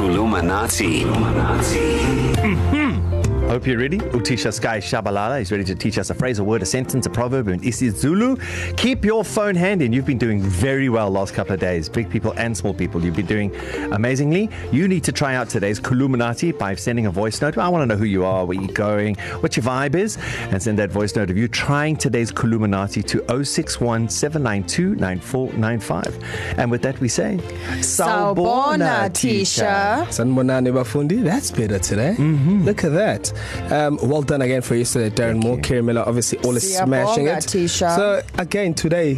Kulumanati. Hope you're ready. Utisha Sky Shabalala is ready to teach us a phrase, a word, a sentence, a proverb in isiZulu. Keep your phone handy. You've been doing very well last couple of days. Big people and small people. You've been doing amazingly. You need to try out today's Kuluminati by sending a voice note. I want to know who you are, where you're going, what your vibe is, and send that voice note of you trying today's Kuluminati to 061 792 9495. And with that, we say, Sawubona, Tisha. Sanibonani bafundi. That's better today. Mm-hmm. Look at that. Um, well done again for yesterday, Darren Moore, Kerry Miller. Obviously, all is smashing it. Tisha. So again today,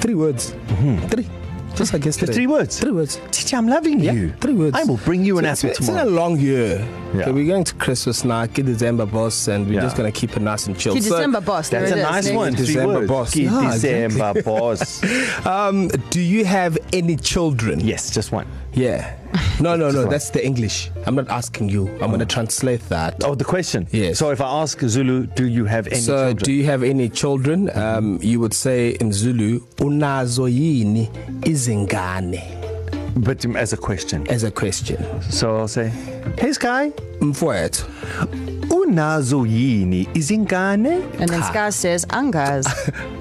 three words. Mm-hmm. Three. Just like yesterday. Just three words? Three words. Teacher, I'm loving Yeah, you. three words. I will bring you an So apple it's, it's tomorrow. been a long year. Yeah. Okay, we're going to Christmas now, get December boss, and we're Yeah. just going to keep it nice and chill. To December boss. That's a is. nice Next. one. Three December words. boss. Keep Yeah, December boss. Um, do you have any children? Yes, just one. Yeah. No, no, no. That's the English. I'm not asking you. I'm going to translate that. Oh, the question. Yes. So if I ask Zulu, do you have any so, children? do you have any children? Um, you would say in Zulu, unazo yini izingane but um, as a question. as a question. So I'll say, Hey Sky, Mfowethu, unazo yini izingane? And then Sky says, Angas.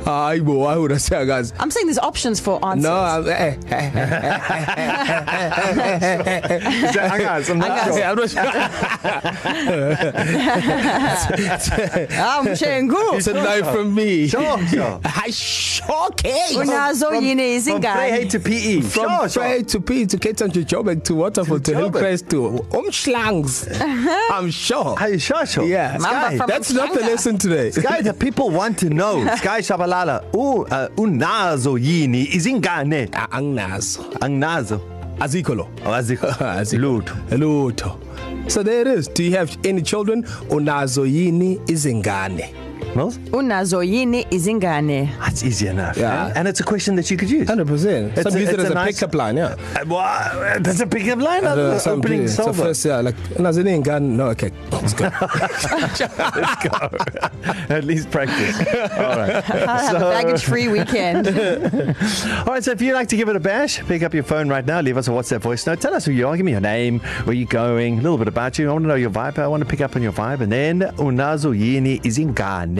hayibo, why would I say guys? I'm saying there's options for answers. No, eh, eh, that Angas? I'm Chengu. It's a no from me. Sure, sure. Shocking. Unazo yini From Freyhead izingane. to PE. From sure, Frey sure. to P to Town to Joburg to Waterford to. Hillcrest to Umschlangs. I'm sure. Are you sure, sure? Yeah. Sky, That's not the lesson today. Sky, the people want to know. Sky Shabalala, u, uh, unazo yini izingane? Ah, Angnazo. Angnazo. Azikolo. Oh, azikho. Azikho. Lutho. Lutho. So there it is. Do you have any children? Unazo yini izingane? Mills? Unazo yini izingane. That's easy enough. Yeah. eh? And it's a question that you could use. 100%. It's Some a- use it it's as a a nice- pickup line, yeah. Uh, well, that's a pickup line. Uh, Uh, some opening do. So salvo. first, yeah, like unazo yini ingane? No, okay. Let's go. Let's go. At least practice. All right. I'll have a baggage-free weekend. All right. So if you'd like to give it a bash, pick up your phone right now. Leave us a WhatsApp voice note. Tell us who you are. Give me your name, where you're going, a little bit about you. I want to know your vibe. I want to pick up on your vibe. And then unazo yini izingane.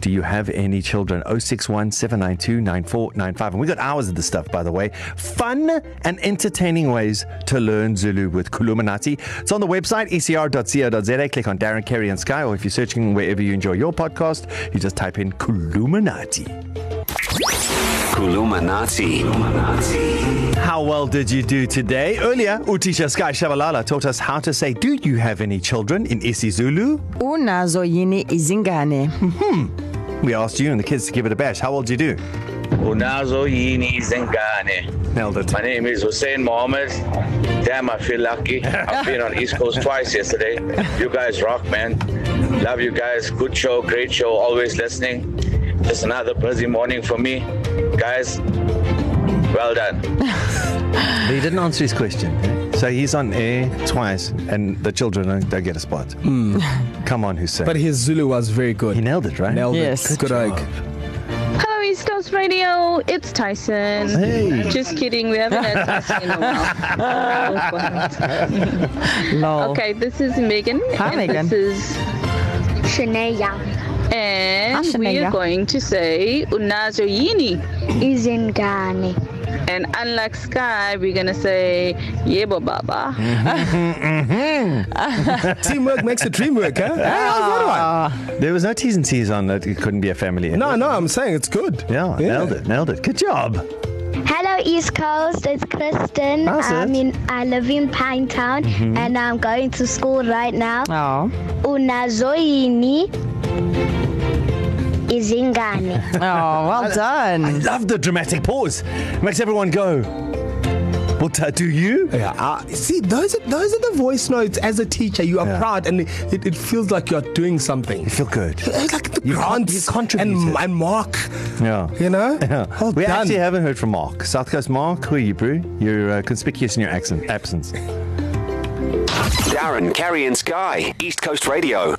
Do you have any children? 061 792 9495. And we got hours of this stuff, by the way. Fun and entertaining ways to learn Zulu with Kuluminati. It's on the website, ecr.co.za. Click on Darren Kerry and Sky, or if you're searching wherever you enjoy your podcast, you just type in Kuluminati. Kulumanati. How well did you do today? Earlier, Utisha Sky Shabalala taught us how to say, Do you have any children in isiZulu? Unazo yini izingane. We asked you and the kids to give it a bash. How well did you do? Unazo yini izingane. Nailed it. My name is Hussein Mohammed. Damn, I feel lucky. I've been on East Coast twice yesterday. You guys rock, man. Love you guys. Good show, great show. Always listening. Just another busy morning for me. Guys, well done. He didn't answer his question. eh? So he's on air twice, and the children don't, don't get a spot. Mm. Come on, Hussein. but his Zulu was very good. he nailed it, right? Nailed Yes. it. Good job. egg. Hello, East Coast Radio. It's Tyson. Hey. Just kidding. We haven't had Tyson in a while. Lol. okay, this is Megan. Hi, and Megan. This is Shania and Hi, we are going to say Unazo Yini. izingane And unlike Sky, we're gonna say Yebo Baba. Teamwork makes the dream work, huh? Hey, how's that one? There was no T's and C's on that. It couldn't be a family. No, no, I'm saying it's good. Yeah, yeah, nailed it. Nailed it. Good job. Hello East Coast, it's Kristen. How's it? I mean, I live in Pinetown mm-hmm. and I'm going to school right now. Oh. Unazoyini izingane. Oh, well I done. love the dramatic pause. Makes everyone go. What uh, do you? Yeah, uh, see, those are, those are the voice notes. As a teacher, you are Yeah. proud, and it, it feels like you're doing something. You feel good. Like the You grants you and, and Mark. Yeah. You know, Yeah. well we done. actually haven't heard from Mark. South Coast Mark, who are you, bro? You're uh, conspicuous in your accent, absence. Darren, Kerry, and Sky. East Coast Radio.